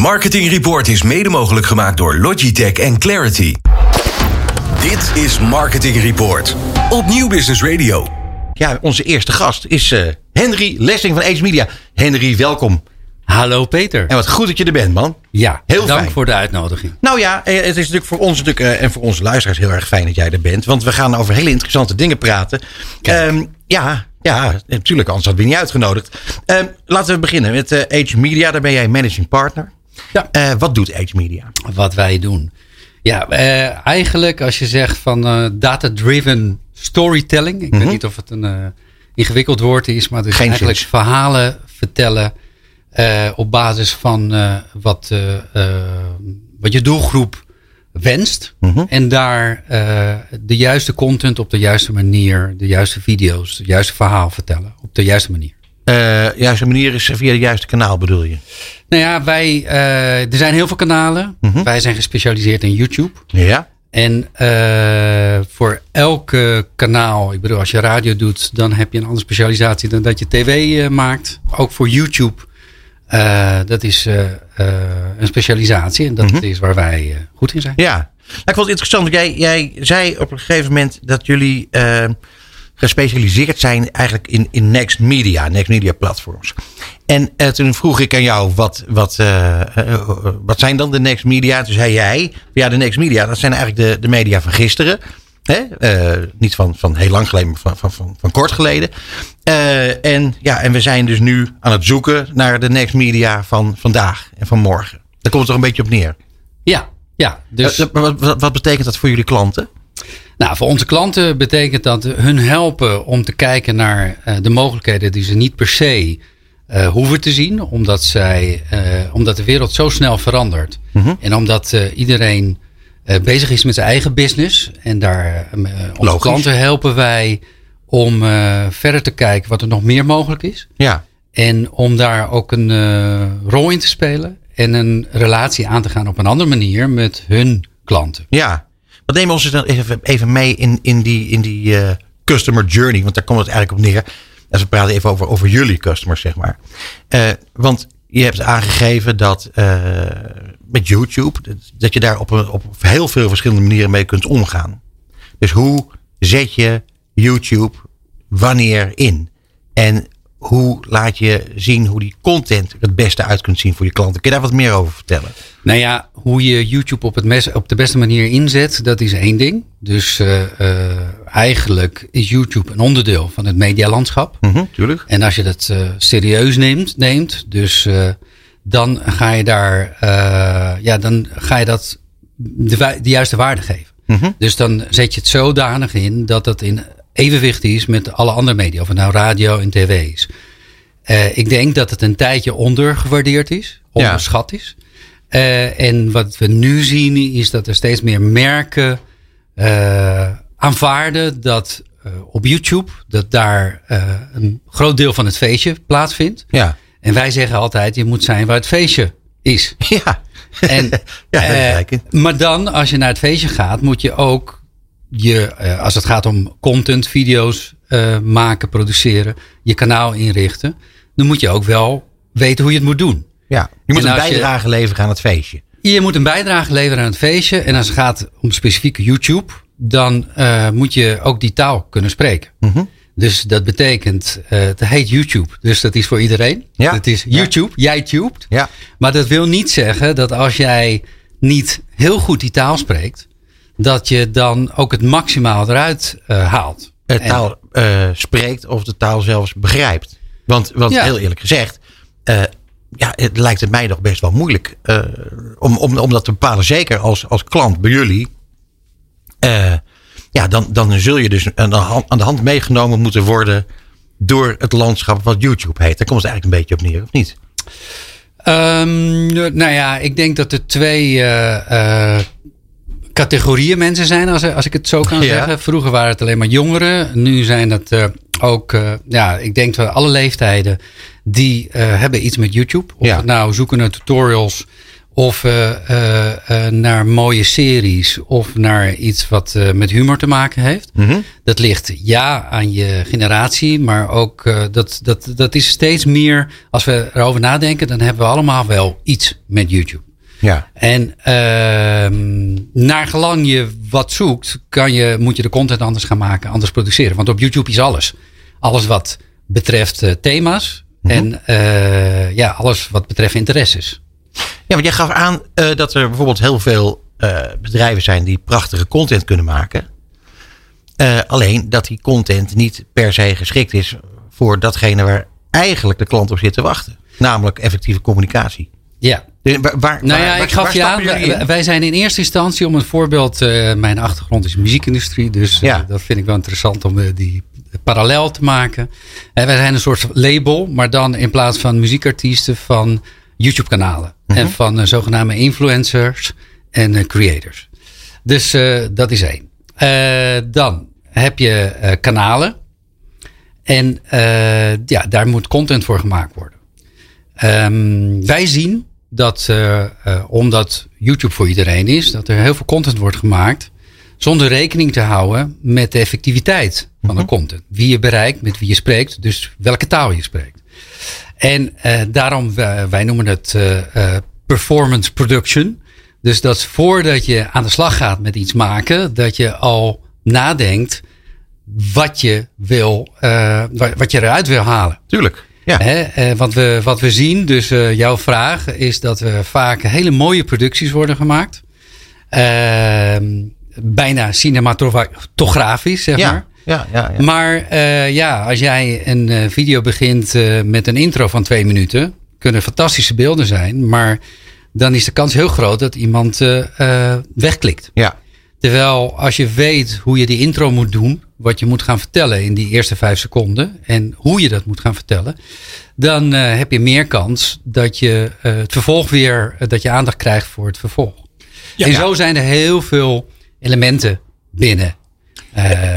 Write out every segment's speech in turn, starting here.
Marketing Report is mede mogelijk gemaakt door Logitech en Clarity. Dit is Marketing Report op Nieuw Business Radio. Ja, onze eerste gast is uh, Henry Lessing van Age Media. Henry, welkom. Hallo Peter. En wat goed dat je er bent, man. Ja, heel dank fijn. voor de uitnodiging. Nou ja, eh, het is natuurlijk voor ons natuurlijk, uh, en voor onze luisteraars heel erg fijn dat jij er bent. Want we gaan over hele interessante dingen praten. Um, ja, ja, natuurlijk, anders hadden we niet uitgenodigd. Um, laten we beginnen met uh, Age Media. Daar ben jij managing partner. Ja. Uh, wat doet Age Media? Wat wij doen. Ja, uh, eigenlijk als je zegt van data-driven storytelling. Ik mm -hmm. weet mhm. niet of het een ingewikkeld woord is, maar het is Geen eigenlijk verhalen vertellen uh, op basis van uh, wat, uh, wat je doelgroep wenst. Mm -hmm. En daar de juiste content op de juiste manier, de juiste video's, het juiste verhaal vertellen. Op de juiste manier. De juiste manier is via het juiste kanaal bedoel je? Nou ja, wij, er zijn heel veel kanalen. Mm -hmm. Wij zijn gespecialiseerd in YouTube. Ja. En voor elke kanaal, ik bedoel, als je radio doet, dan heb je een andere specialisatie dan dat je tv maakt. Ook voor YouTube uh, dat is uh, een specialisatie en dat mm -hmm. is waar wij goed in zijn. Ja, nou, ik vond het interessant. Jij, jij zei op een gegeven moment dat jullie gespecialiseerd zijn eigenlijk in, in Next Media, Next Media platforms. En toen vroeg ik aan jou, wat, wat, wat zijn dan de Next Media? Toen zei jij, ja de Next Media, dat zijn eigenlijk de, de media van gisteren. Hè? Niet van, van heel lang geleden, maar van, van, van, van kort geleden. En, ja, en we zijn dus nu aan het zoeken naar de next media van vandaag en van morgen. Daar komt het toch een beetje op neer. Ja, ja. Dus... Wat, wat, wat betekent dat voor jullie klanten? Nou, voor onze klanten betekent dat hun helpen om te kijken naar de mogelijkheden die ze niet per se uh, hoeven te zien. Omdat, zij, uh, omdat de wereld zo snel verandert. Mm -hmm. En omdat iedereen bezig is met zijn eigen business. En daar onze klanten helpen wij om verder te kijken wat er nog meer mogelijk is. Ja. En om daar ook een rol in te spelen. En een relatie aan te gaan op een andere manier met hun klanten. Ja. Wat nemen ons even, mee in, in die, in die customer journey? Want daar komt het eigenlijk op neer. Als we praten even over, over jullie customers, zeg maar. want je hebt aangegeven dat met YouTube, dat je daar op, op heel veel verschillende manieren mee kunt omgaan. Dus hoe zet je YouTube wanneer in? En hoe laat je zien hoe die content het beste uit kunt zien voor je klanten? Kun je daar wat meer over vertellen? Nou ja, hoe je YouTube op, het mes, op de beste manier inzet, dat is één ding. Dus uh, uh, eigenlijk is YouTube een onderdeel van het medialandschap. Mm -hmm, tuurlijk. En als je dat uh, serieus neemt, neemt dus dan ga je daar, ja, dan ga je dat de, de juiste waarde geven. Mm -hmm. Dus dan zet je het zodanig in dat dat in evenwicht is met alle andere media, of het nou radio en tv is. Uh, ik denk dat het een tijdje ondergewaardeerd is, onderschat ja. is. Uh, en wat we nu zien is dat er steeds meer merken aanvaarden dat op YouTube, dat daar een groot deel van het feestje plaatsvindt. Ja. En wij zeggen altijd, je moet zijn waar het feestje is. Ja. En, ja, maar dan, als je naar het feestje gaat, moet je ook je, uh, als het gaat om content, video's uh, maken, produceren, je kanaal inrichten. Dan moet je ook wel weten hoe je het moet doen. Ja, je moet en een bijdrage je, leveren aan het feestje. Je moet een bijdrage leveren aan het feestje. En als het gaat om specifieke YouTube, dan moet je ook die taal kunnen spreken. Mm -hmm. Dus dat betekent, uh, het heet YouTube. Dus dat is voor iedereen. Ja. Het is YouTube, ja. jij tubed. Ja. Maar dat wil niet zeggen dat als jij niet heel goed die taal spreekt, dat je dan ook het maximaal eruit uh, haalt. De taal uh, spreekt of de taal zelfs begrijpt. Want, want ja. heel eerlijk gezegd, ja, het lijkt het mij nog best wel moeilijk om, om, om dat te bepalen. Zeker als, als klant bij jullie ja, dan, dan zul je dus aan de, hand, aan de hand meegenomen moeten worden door het landschap wat YouTube heet. Daar komt het eigenlijk een beetje op neer, of niet? Um, nou ja, ik denk dat er twee uh, uh, categorieën mensen zijn, als, als ik het zo kan ja. zeggen. Vroeger waren het alleen maar jongeren. Nu zijn het uh, ook, ja, ik denk dat alle leeftijden die hebben iets met YouTube. Of ja. het nou zoeken naar tutorials of naar mooie series of naar iets wat met humor te maken heeft. Mhm. Dat ligt ja aan je generatie, maar ook dat, dat, dat is steeds meer, als we erover nadenken, dan hebben we allemaal wel iets met YouTube. Ja. En uh, naar gelang je wat zoekt, kan je, moet je de content anders gaan maken, anders produceren. Want op YouTube is alles. Alles wat betreft uh, thema's Mhm. en uh, ja, alles wat betreft interesses. Ja, want jij gaf aan uh, dat er bijvoorbeeld heel veel bedrijven zijn die prachtige content kunnen maken. alleen dat die content niet per se geschikt is voor datgene waar eigenlijk de klant op zit te wachten. Namelijk effectieve communicatie. Ja. Waar, waar, nou ja, waar, ik gaf je aan. Wij, wij, zijn in eerste instantie om een voorbeeld. Uh, mijn achtergrond is muziekindustrie. Dus ja. uh, dat vind ik wel interessant om uh, die parallel te maken. En wij zijn een soort label, maar dan in plaats van muziekartiesten van YouTube-kanalen. Mhm. En van zogenaamde influencers en creators. Dus dat is één. dan heb je kanalen. En ja, daar moet content voor gemaakt worden. Um, wij zien dat uh, uh, omdat YouTube voor iedereen is, dat er heel veel content wordt gemaakt. Zonder rekening te houden met de effectiviteit van de content. Wie je bereikt, met wie je spreekt, dus welke taal je spreekt. En uh, daarom, wij noemen het performance production. Dus dat voordat je aan de slag gaat met iets maken, dat je al nadenkt wat je wil, wat je eruit wil halen. Tuurlijk. Ja. He, want we, wat we zien, dus uh, jouw vraag, is dat we vaak hele mooie producties worden gemaakt. Uh, bijna cinematografisch, zeg ja. maar. Ja, ja, ja. Maar uh, ja, als jij een video begint met een intro van twee minuten, kunnen fantastische beelden zijn, maar dan is de kans heel groot dat iemand wegklikt. Ja. Terwijl als je weet hoe je die intro moet doen, wat je moet gaan vertellen in die eerste vijf seconden en hoe je dat moet gaan vertellen, dan uh, heb je meer kans dat je uh, het vervolg weer, uh, dat je aandacht krijgt voor het vervolg. Ja, en zo zijn er heel veel elementen binnen.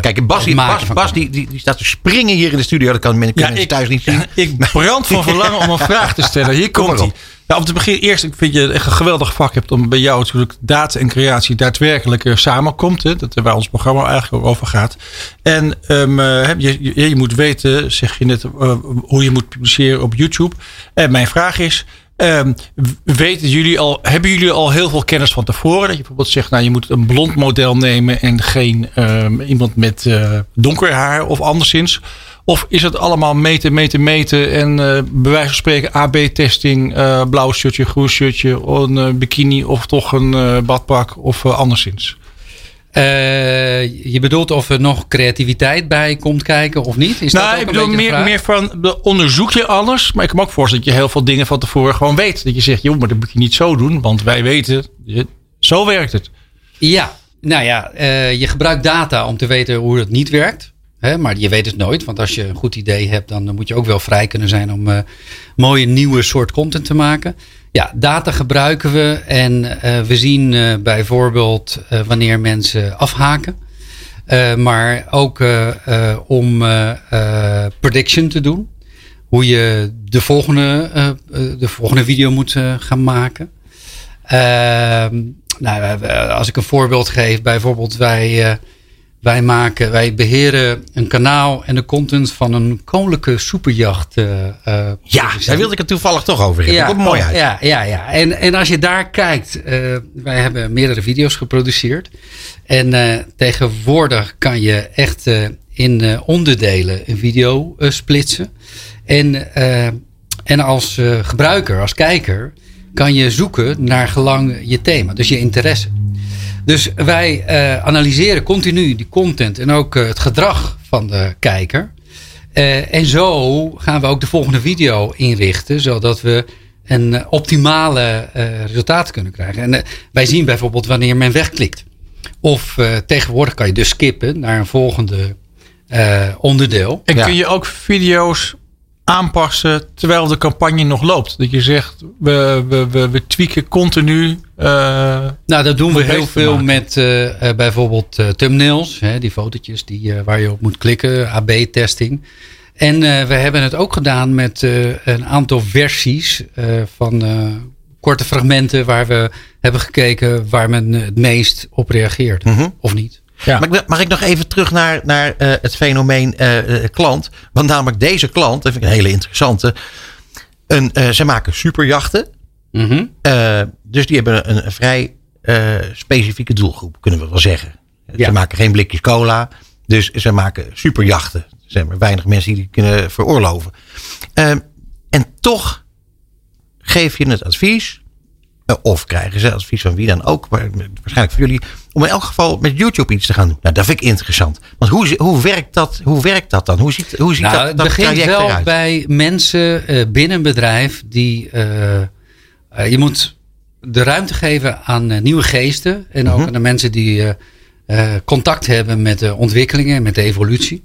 Kijk, Bas, die, Bas, Bas die, die, die, staat te springen hier in de studio. Dat kan men ja, ik, thuis niet zien. Ik brand van verlangen om een vraag te stellen. Hier komt hij. Nou, om te beginnen, eerst, ik vind je echt een geweldig vak hebt om bij jou natuurlijk data en creatie daadwerkelijk uh, samenkomt. Hè, dat waar ons programma eigenlijk ook over gaat. En um, uh, je, je, je, moet weten, zeg je net, uh, hoe je moet publiceren op YouTube. En mijn vraag is. Um, weten jullie al, hebben jullie al heel veel kennis van tevoren? Dat je bijvoorbeeld zegt, nou je moet een blond model nemen en geen um, iemand met donker haar of anderszins. Of is het allemaal meten, meten, meten en uh, bij wijze van spreken AB-testing, uh, blauw shirtje, groen shirtje, een bikini of toch een badpak of anderszins? Je bedoelt of er nog creativiteit bij komt kijken of niet? Is nou, dat ook ik bedoel meer, meer van onderzoek je alles, maar ik kan me ook voorstellen dat je heel veel dingen van tevoren gewoon weet. Dat je zegt, joh, maar dat moet je niet zo doen, want wij weten, zo werkt het. Ja, nou ja, je gebruikt data om te weten hoe het niet werkt. He, maar je weet het nooit, want als je een goed idee hebt, dan moet je ook wel vrij kunnen zijn om uh, mooie nieuwe soort content te maken. Ja, data gebruiken we en uh, we zien uh, bijvoorbeeld wanneer mensen afhaken. maar ook om prediction te doen. Hoe je de volgende, de volgende video moet gaan maken. Ehm, nou, als ik een voorbeeld geef, bijvoorbeeld wij wij, maken, wij beheren een kanaal en de content van een koninklijke superjacht. Uh, ja, daar wilde ik het toevallig toch over hebben. Ja, Komt mooi uit. Ja, ja, ja. En, en als je daar kijkt, uh, wij hebben meerdere video's geproduceerd. En uh, tegenwoordig kan je echt in onderdelen een video splitsen. En, en als gebruiker, als kijker, kan je zoeken naar gelang je thema, dus je interesse. Dus wij uh, analyseren continu die content en ook uh, het gedrag van de kijker. Uh, en zo gaan we ook de volgende video inrichten, zodat we een optimale resultaat kunnen krijgen. En wij zien bijvoorbeeld wanneer men wegklikt. Of tegenwoordig kan je dus skippen naar een volgende onderdeel. En kun je ook video's aanpassen terwijl de campagne nog loopt. Dat je zegt, we, we, we, we tweaken continu. Uh, nou, dat doen we heel veel met uh, uh, bijvoorbeeld thumbnails. Hè, die fotootjes die, waar je op moet klikken. AB-testing. En we hebben het ook gedaan met een aantal versies van korte fragmenten waar we hebben gekeken waar men het meest op reageert. Mhm. Of niet. Ja. Mag, ik, mag ik nog even terug naar, naar uh, het fenomeen uh, klant? Want namelijk deze klant, dat vind ik een hele interessante. Een, uh, ze maken superjachten. Mm -hmm. dus die hebben een, een vrij specifieke doelgroep, kunnen we wel zeggen. Ja. Ze maken geen blikjes cola. Dus ze maken superjachten. Er zijn maar weinig mensen die die kunnen veroorloven. en toch geef je het advies of krijgen ze advies van wie dan ook, maar waarschijnlijk voor jullie, om in elk geval met YouTube iets te gaan doen. Nou, dat vind ik interessant. Want hoe, hoe, werkt, dat, hoe werkt dat dan? Hoe ziet, hoe ziet nou, dat, dat het begint wel eruit? bij mensen binnen een bedrijf die. Uh, uh, je moet de ruimte geven aan nieuwe geesten en ook mm -hmm. aan de mensen die contact hebben met de ontwikkelingen, met de evolutie.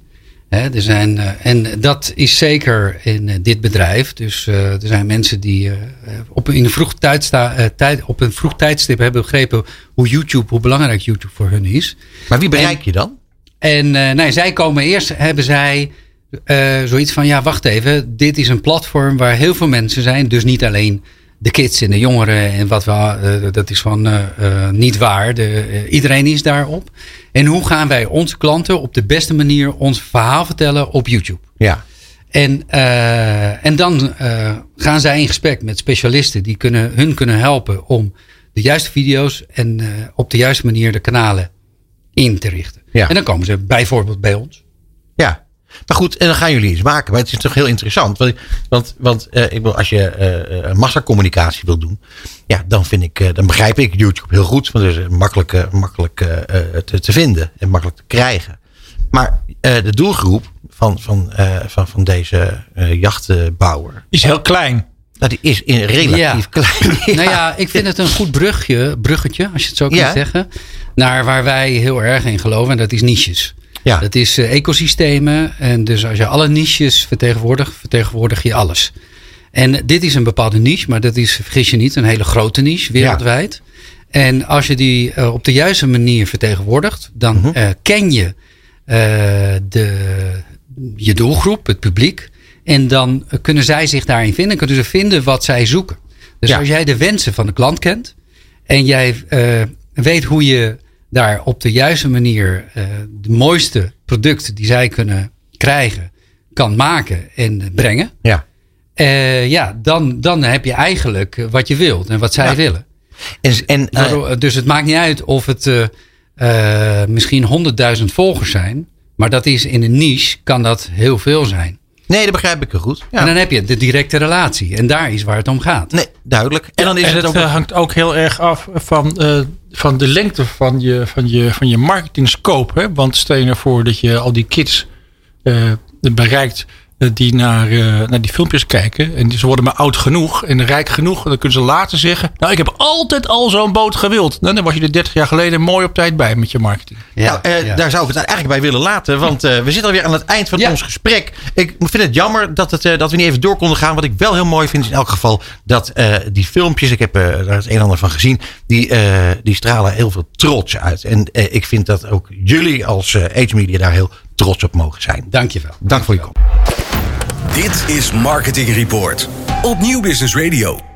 Er zijn, en dat is zeker in dit bedrijf. Dus er zijn mensen die op, in een vroeg tijdsta, tijd, op een vroeg tijdstip hebben begrepen hoe YouTube, hoe belangrijk YouTube voor hun is. Maar wie bereik en, je dan? En nee, zij komen eerst, hebben zij zoiets van: ja, wacht even, dit is een platform waar heel veel mensen zijn. Dus niet alleen de kids en de jongeren en wat we, dat is gewoon niet waar. De, iedereen is daarop. En hoe gaan wij onze klanten op de beste manier ons verhaal vertellen op YouTube? Ja. En, uh, en dan uh, gaan zij in gesprek met specialisten die kunnen, hun kunnen helpen om de juiste video's en uh, op de juiste manier de kanalen in te richten. Ja. En dan komen ze bijvoorbeeld bij ons. Ja. Maar goed, en dan gaan jullie iets maken. Maar het is toch heel interessant. Want, want, want uh, ik wil, als je uh, massacommunicatie wil doen. Ja, dan vind ik, dan begrijp ik YouTube heel goed. Want het is makkelijk, makkelijk te, te, vinden en makkelijk te krijgen. Maar de doelgroep van, van, van, van deze jachtbouwer. Is heel klein. Nou, die is in relatief ja. klein. Ja. Nou ja, ik vind het een goed brugje, bruggetje, als je het zo Ja. zeggen. Naar waar wij heel erg in geloven. En dat is niches. Ja. Dat is uh, ecosystemen. En dus als je alle niches vertegenwoordigt, vertegenwoordig je alles. En dit is een bepaalde niche, maar dat is, vergis je niet, een hele grote niche wereldwijd. En als je die uh, op de juiste manier vertegenwoordigt, dan Mhm. uh, ken je de, je doelgroep, het publiek. En dan kunnen zij zich daarin vinden, kunnen ze vinden wat zij zoeken. Dus Ja. als jij de wensen van de klant kent en jij weet hoe je daar op de juiste manier uh, de mooiste producten die zij kunnen krijgen, kan maken en brengen. Ja. Uh, ja, dan, dan heb je eigenlijk wat je wilt en wat zij Ja. willen. En, en, uh, dus het maakt niet uit of het uh, misschien honderdduizend volgers zijn. Maar dat is in een niche, kan dat heel veel zijn. Nee, dat begrijp ik heel goed. Ja. En dan heb je de directe relatie. En daar is waar het om gaat. Nee, duidelijk. En dan is en het het ook... hangt ook heel erg af van, uh, van de lengte van je, van je, van je marketing scope. Hè? Want stel je nou voor dat je al die kids uh, bereikt die naar, naar die filmpjes kijken. En ze worden maar oud genoeg en rijk genoeg. En dan kunnen ze later zeggen, nou ik heb altijd al zo'n boot gewild. Nou, dan was je er 30 jaar geleden mooi op tijd bij met je marketing. Ja, nou, ja. Daar zou ik het eigenlijk bij willen laten. Want we zitten alweer aan het eind van ja. ons gesprek. Ik vind het jammer dat, het, dat we niet even door konden gaan. Wat ik wel heel mooi vind is in elk geval dat die filmpjes, ik heb daar het een en ander van gezien, die, die stralen heel veel trots uit. En ik vind dat ook jullie als Age Media daar heel trots op mogen zijn. Dankjewel. Dank voor je komst. Dit is Marketing Report op Nieuw Business Radio.